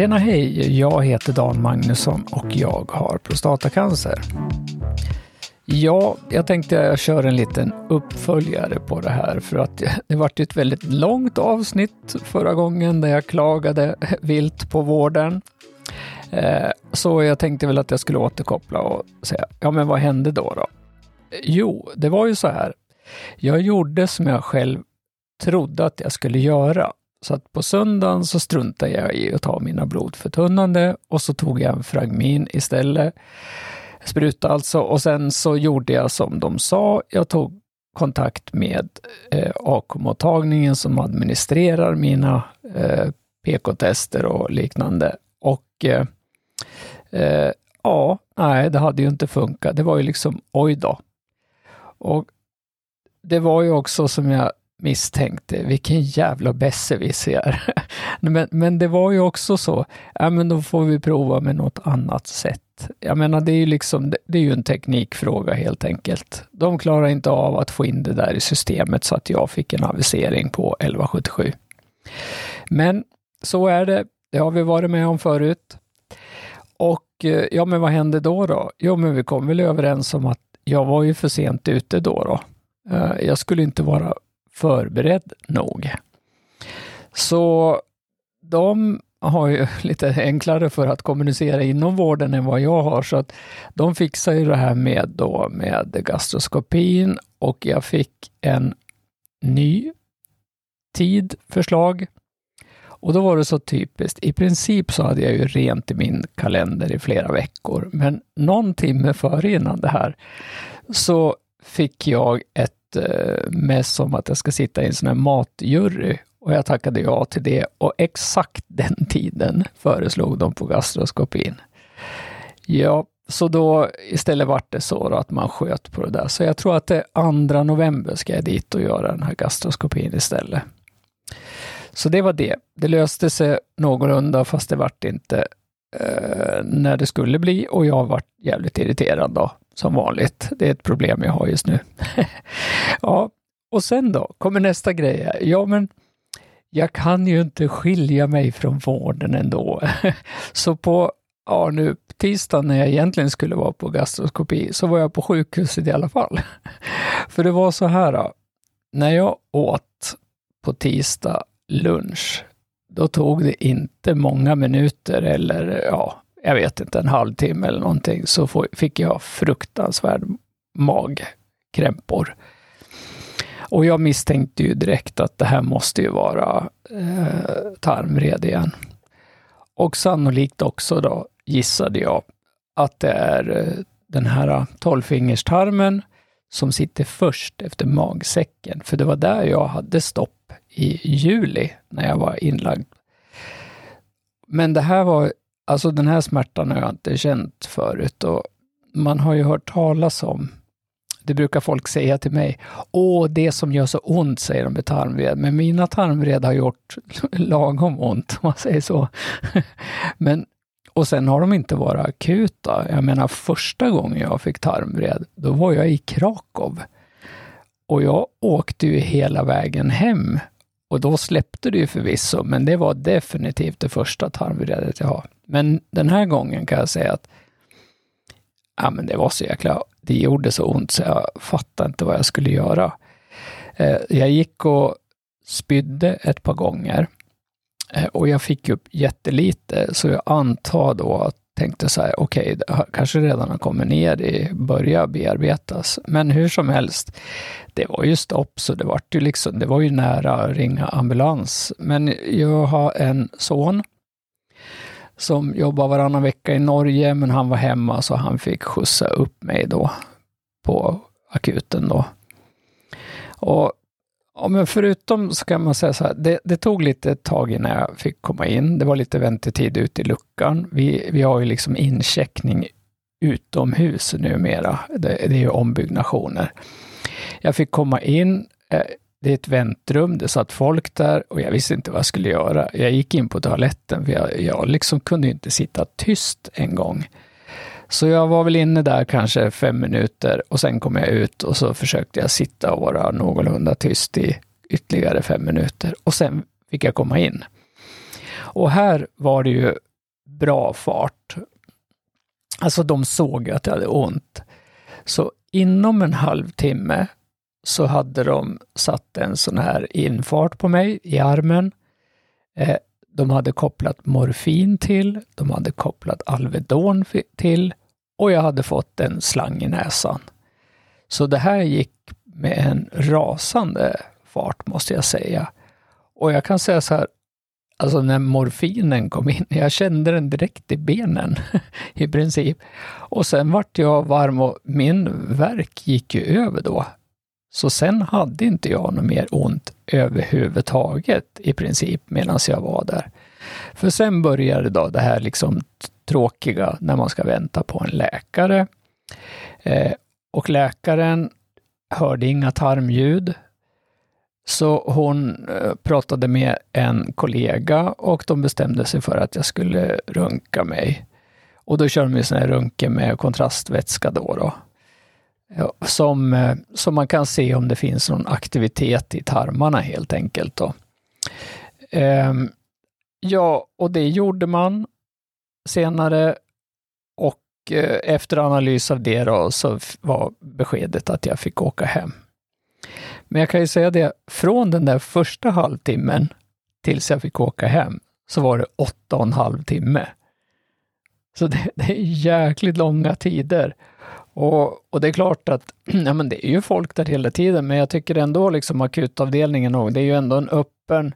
Tjena hej! Jag heter Dan Magnusson och jag har prostatacancer. Ja, jag tänkte jag kör en liten uppföljare på det här för att det vart ett väldigt långt avsnitt förra gången där jag klagade vilt på vården. Eh, så jag tänkte väl att jag skulle återkoppla och säga, ja men vad hände då? då? Jo, det var ju så här. Jag gjorde som jag själv trodde att jag skulle göra. Så att på söndagen så struntade jag i att ta mina blodförtunnande och så tog jag en Fragmin istället. Spruta alltså. Och sen så gjorde jag som de sa. Jag tog kontakt med eh, AK-mottagningen som administrerar mina eh, PK-tester och liknande. Och eh, eh, ja, nej, det hade ju inte funkat. Det var ju liksom oj då. Och det var ju också som jag misstänkte, vilken jävla besserwisser. men, men det var ju också så, ja men då får vi prova med något annat sätt. Jag menar, det är ju liksom, det är ju en teknikfråga helt enkelt. De klarar inte av att få in det där i systemet så att jag fick en avisering på 1177. Men så är det, det har vi varit med om förut. Och eh, ja, men vad hände då då? Jo, men vi kom väl överens om att jag var ju för sent ute då. då. Eh, jag skulle inte vara förberedd nog. Så de har ju lite enklare för att kommunicera inom vården än vad jag har, så att de fixar ju det här med, då, med gastroskopin och jag fick en ny tid, förslag. Och då var det så typiskt. I princip så hade jag ju rent i min kalender i flera veckor, men någon timme före innan det här så fick jag ett Eh, mest som om att jag ska sitta i en sån här matjury och jag tackade ja till det och exakt den tiden föreslog de på gastroskopin. Ja, så då istället vart det så att man sköt på det där. Så jag tror att det är 2 november ska jag dit och göra den här gastroskopin istället. Så det var det. Det löste sig någorlunda fast det vart inte eh, när det skulle bli och jag vart jävligt irriterad då som vanligt. Det är ett problem jag har just nu. ja, och sen då kommer nästa grej. Ja, men jag kan ju inte skilja mig från vården ändå. så på ja, nu tisdagen när jag egentligen skulle vara på gastroskopi så var jag på sjukhuset i alla fall. För det var så här, då. när jag åt på tisdag lunch, då tog det inte många minuter eller ja, jag vet inte, en halvtimme eller någonting, så fick jag fruktansvärd magkrämpor. Och jag misstänkte ju direkt att det här måste ju vara eh, tarmvred igen. Och sannolikt också då gissade jag att det är eh, den här tolvfingerstarmen som sitter först efter magsäcken. För det var där jag hade stopp i juli när jag var inlagd. Men det här var Alltså den här smärtan har jag inte känt förut och man har ju hört talas om det brukar folk säga till mig. Åh, det som gör så ont, säger de med tarmvred. Men mina tarmvred har gjort lagom ont, om man säger så. Men, och sen har de inte varit akuta. Jag menar, första gången jag fick tarmvred, då var jag i Krakow. Och jag åkte ju hela vägen hem och då släppte det ju förvisso, men det var definitivt det första tarmvredet jag har. Men den här gången kan jag säga att ja, men det var så jäkla, det gjorde så ont så jag fattade inte vad jag skulle göra. Eh, jag gick och spydde ett par gånger eh, och jag fick upp jättelite, så jag antar då att tänkte så här, okej, okay, kanske redan har kommit ner i, börja bearbetas. Men hur som helst, det var ju stopp, så det var ju liksom, det var ju nära att ringa ambulans. Men jag har en son som jobbar varannan vecka i Norge, men han var hemma så han fick skjutsa upp mig då på akuten då. Och Ja, men förutom så kan man säga så här, det, det, tog lite tag innan jag fick komma in. Det var lite väntetid ute i luckan. Vi, vi har ju liksom incheckning utomhus numera. Det, det är ju ombyggnationer. Jag fick komma in. Eh, det är ett väntrum, det satt folk där och jag visste inte vad jag skulle göra. Jag gick in på toaletten, för jag, jag liksom kunde inte sitta tyst en gång. Så jag var väl inne där kanske fem minuter och sen kom jag ut och så försökte jag sitta och vara någorlunda tyst i ytterligare fem minuter och sen fick jag komma in. Och här var det ju bra fart. Alltså de såg att jag hade ont. Så inom en halvtimme så hade de satt en sån här infart på mig i armen. Eh, de hade kopplat morfin till, de hade kopplat Alvedon till och jag hade fått en slang i näsan. Så det här gick med en rasande fart måste jag säga. Och jag kan säga så här, alltså när morfinen kom in, jag kände den direkt i benen i princip. Och sen vart jag varm och min verk gick ju över då. Så sen hade inte jag något mer ont överhuvudtaget i princip medan jag var där. För sen började då det här liksom tråkiga när man ska vänta på en läkare. Eh, och läkaren hörde inga tarmljud. Så hon eh, pratade med en kollega och de bestämde sig för att jag skulle runka mig. Och då körde de ju sån här runke med kontrastvätska då. då. Som, eh, som man kan se om det finns någon aktivitet i tarmarna helt enkelt. Då. Ehm, ja, och det gjorde man senare och eh, efter analys av det då, så var beskedet att jag fick åka hem. Men jag kan ju säga det, från den där första halvtimmen tills jag fick åka hem så var det åtta och en halv timme. Så det, det är jäkligt långa tider. Och, och, det är klart att ja, men det är ju folk där hela tiden, men jag tycker ändå liksom akutavdelningen, och det är ju ändå en öppen...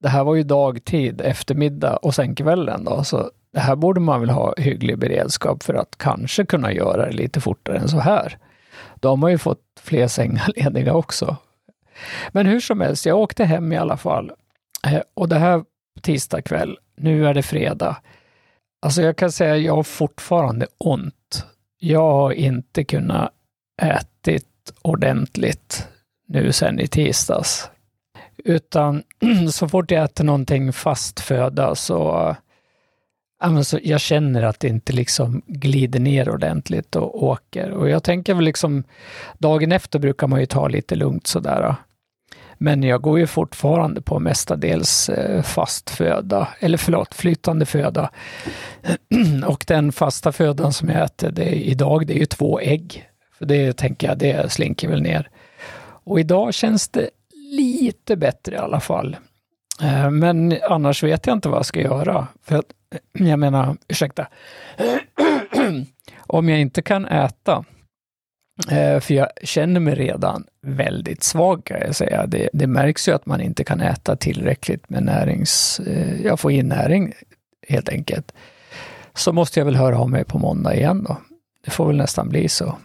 Det här var ju dagtid, eftermiddag och sen kvällen då, så det här borde man väl ha hygglig beredskap för att kanske kunna göra det lite fortare än så här. Då har man ju fått fler sängar lediga också. Men hur som helst, jag åkte hem i alla fall. Eh, och det här tisdag kväll, nu är det fredag. Alltså jag kan säga, jag har fortfarande ont jag har inte kunnat ätit ordentligt nu sen i tisdags. Utan så fort jag äter någonting fast föda så, alltså, jag känner att det inte liksom glider ner ordentligt och åker. Och jag tänker väl liksom, dagen efter brukar man ju ta lite lugnt sådär. Men jag går ju fortfarande på mestadels eh, fast föda, eller förlåt, flytande föda. Och den fasta födan som jag äter det är, idag, det är ju två ägg. För det tänker jag, det slinker väl ner. Och idag känns det lite bättre i alla fall. Eh, men annars vet jag inte vad jag ska göra. För att, jag menar, ursäkta. Om jag inte kan äta, Eh, för jag känner mig redan väldigt svag kan jag säga. Det, det märks ju att man inte kan äta tillräckligt med närings... Eh, jag får in näring helt enkelt. Så måste jag väl höra av mig på måndag igen då. Det får väl nästan bli så.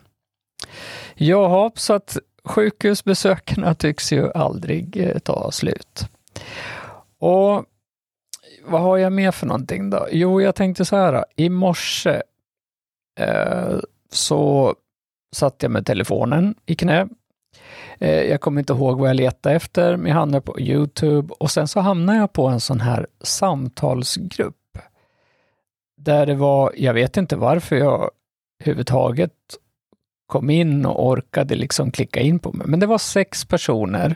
Jaha, så att sjukhusbesökarna tycks ju aldrig eh, ta slut. Och vad har jag mer för någonting då? Jo, jag tänkte så här, i morse eh, så satt jag med telefonen i knä. Eh, jag kommer inte ihåg vad jag letade efter, men jag hamnade på Youtube och sen så hamnade jag på en sån här samtalsgrupp. Där det var, jag vet inte varför jag överhuvudtaget kom in och orkade liksom klicka in på mig, men det var sex personer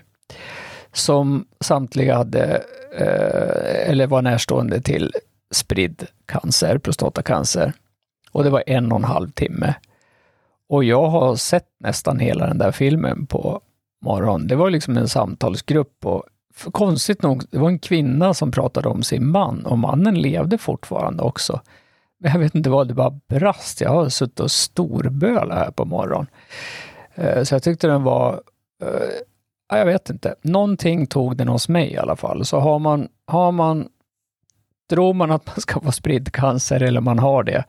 som samtliga hade, eh, eller var närstående till spridd cancer, prostatacancer. Och det var en och en halv timme. Och jag har sett nästan hela den där filmen på morgonen. Det var liksom en samtalsgrupp och konstigt nog, det var en kvinna som pratade om sin man och mannen levde fortfarande också. Men jag vet inte vad, det bara brast. Jag har suttit och storbölat här på morgonen. Eh, så jag tyckte den var, eh, jag vet inte, någonting tog den hos mig i alla fall. Så har man, har man tror man att man ska få spridd cancer eller man har det,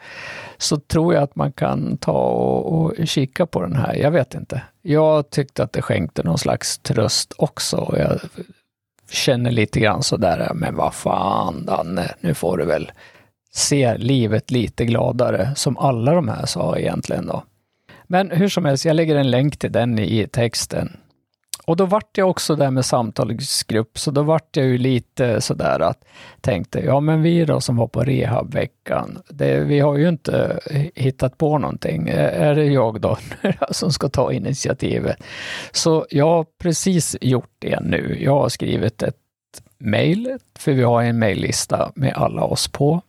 så tror jag att man kan ta och, och kika på den här. Jag vet inte. Jag tyckte att det skänkte någon slags tröst också. Jag känner lite grann sådär, men vad fan Danne, nu får du väl se livet lite gladare, som alla de här sa egentligen då. Men hur som helst, jag lägger en länk till den i texten. Och då vart jag också där med samtalsgrupp, så då vart jag ju lite sådär att tänkte, ja men vi då som var på rehabveckan, det, vi har ju inte hittat på någonting. Är det jag då som ska ta initiativet? Så jag har precis gjort det nu. Jag har skrivit ett mejl, för vi har en mejllista med alla oss på.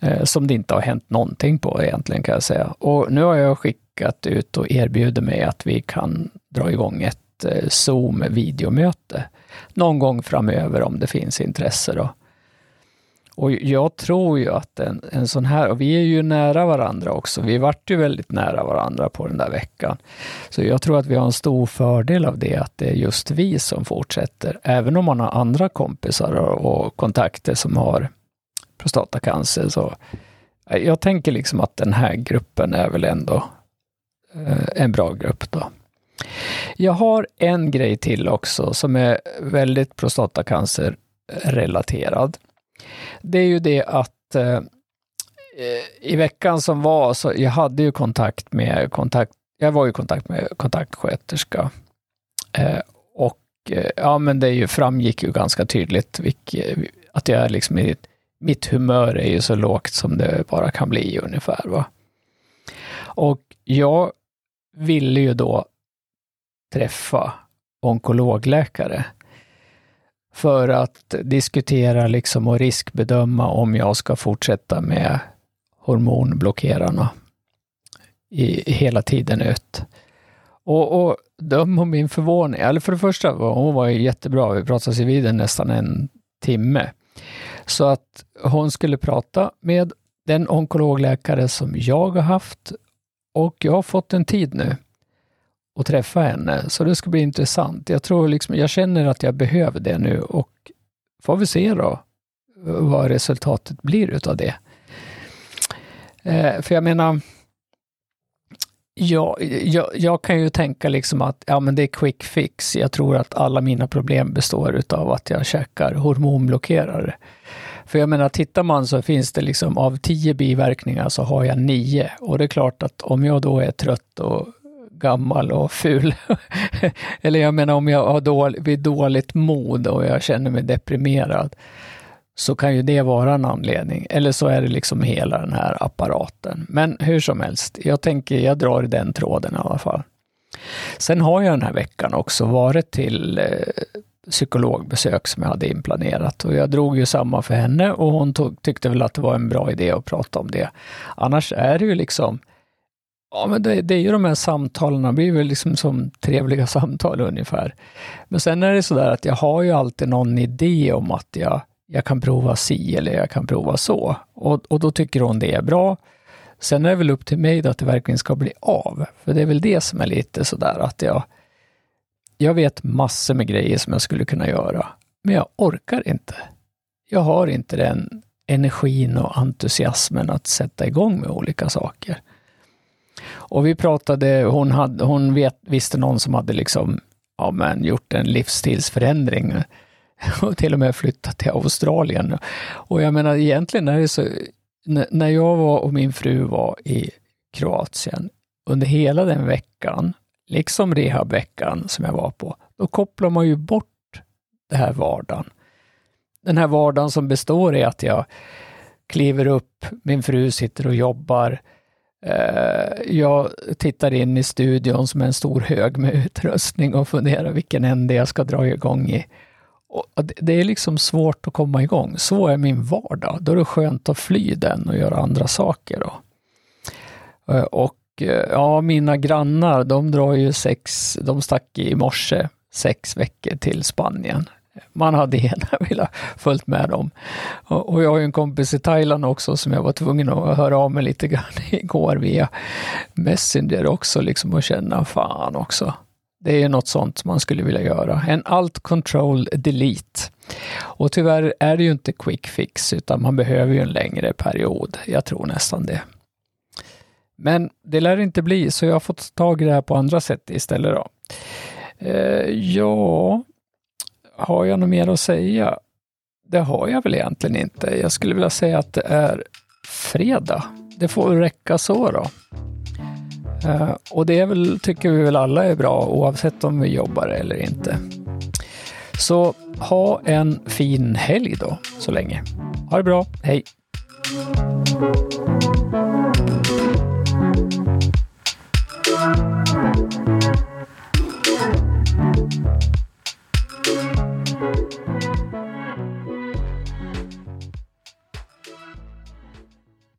Eh, som det inte har hänt någonting på egentligen kan jag säga. Och nu har jag skickat ut och erbjuder mig att vi kan dra igång ett Eh, Zoom-videomöte någon gång framöver om det finns intresse. Då. Och jag tror ju att en, en sån här, och vi är ju nära varandra också, vi vart ju väldigt nära varandra på den där veckan. Så jag tror att vi har en stor fördel av det, att det är just vi som fortsätter. Även om man har andra kompisar och kontakter som har prostatacancer. Så eh, jag tänker liksom att den här gruppen är väl ändå eh, en bra grupp. då. Jag har en grej till också som är väldigt prostatacancer-relaterad. Det är ju det att eh, i veckan som var, så jag hade ju kontakt med kontakt, jag var i kontakt med kontaktsköterska. Eh, och eh, ja, men det ju, framgick ju ganska tydligt vilket, att jag är liksom i mitt humör är ju så lågt som det bara kan bli ungefär. Va? Och jag ville ju då träffa onkologläkare för att diskutera liksom och riskbedöma om jag ska fortsätta med hormonblockerarna i, hela tiden ut. Och, och döm om min förvåning, eller för det första, hon var ju jättebra, vi pratade vid nästan en timme. Så att hon skulle prata med den onkologläkare som jag har haft och jag har fått en tid nu och träffa henne, så det ska bli intressant. Jag tror liksom, jag känner att jag behöver det nu och får vi se då eh, vad resultatet blir utav det. Eh, för jag menar, jag, jag, jag, kan ju tänka liksom att ja, men det är quick fix. Jag tror att alla mina problem består utav att jag käkar hormonblockerare. För jag menar, tittar man så finns det liksom av tio biverkningar så har jag nio. Och det är klart att om jag då är trött och gammal och ful, eller jag menar om jag har dålig, vid dåligt mod och jag känner mig deprimerad, så kan ju det vara en anledning. Eller så är det liksom hela den här apparaten. Men hur som helst, jag tänker, jag drar i den tråden i alla fall. Sen har jag den här veckan också varit till eh, psykologbesök som jag hade inplanerat och jag drog ju samma för henne och hon tog, tyckte väl att det var en bra idé att prata om det. Annars är det ju liksom Ja, men det, det är ju de här samtalen, det blir väl liksom som trevliga samtal ungefär. Men sen är det sådär att jag har ju alltid någon idé om att jag jag kan prova si eller jag kan prova så. Och, och då tycker hon det är bra. Sen är det väl upp till mig då att det verkligen ska bli av. För det är väl det som är lite sådär att jag, jag vet massor med grejer som jag skulle kunna göra, men jag orkar inte. Jag har inte den energin och entusiasmen att sätta igång med olika saker. Och vi pratade, hon, hade, hon vet, visste någon som hade liksom, ja, men gjort en livsstilsförändring och till och med flyttat till Australien. Och jag menar egentligen är det så, när jag var och min fru var i Kroatien, under hela den veckan, liksom rehabveckan som jag var på, då kopplar man ju bort det här vardagen. Den här vardagen som består i att jag kliver upp, min fru sitter och jobbar, Eh, jag tittar in i studion som en stor hög med utrustning och funderar vilken ände jag ska dra igång i. Och det är liksom svårt att komma igång. Så är min vardag. Då är det skönt att fly den och göra andra saker. Då. Eh, och eh, ja, mina grannar, de drar ju sex, de stack i morse sex veckor till Spanien. Man hade gärna velat följt med dem. Och jag har ju en kompis i Thailand också som jag var tvungen att höra av mig lite grann igår via Messenger också, liksom och känna fan också. Det är något sånt man skulle vilja göra. En alt control delete. Och tyvärr är det ju inte quick fix, utan man behöver ju en längre period. Jag tror nästan det. Men det lär inte bli, så jag har fått tag i det här på andra sätt istället. Då. Eh, ja, har jag något mer att säga? Det har jag väl egentligen inte. Jag skulle vilja säga att det är fredag. Det får räcka så då. Eh, och det är väl, tycker vi väl alla är bra oavsett om vi jobbar eller inte. Så ha en fin helg då, så länge. Ha det bra, hej!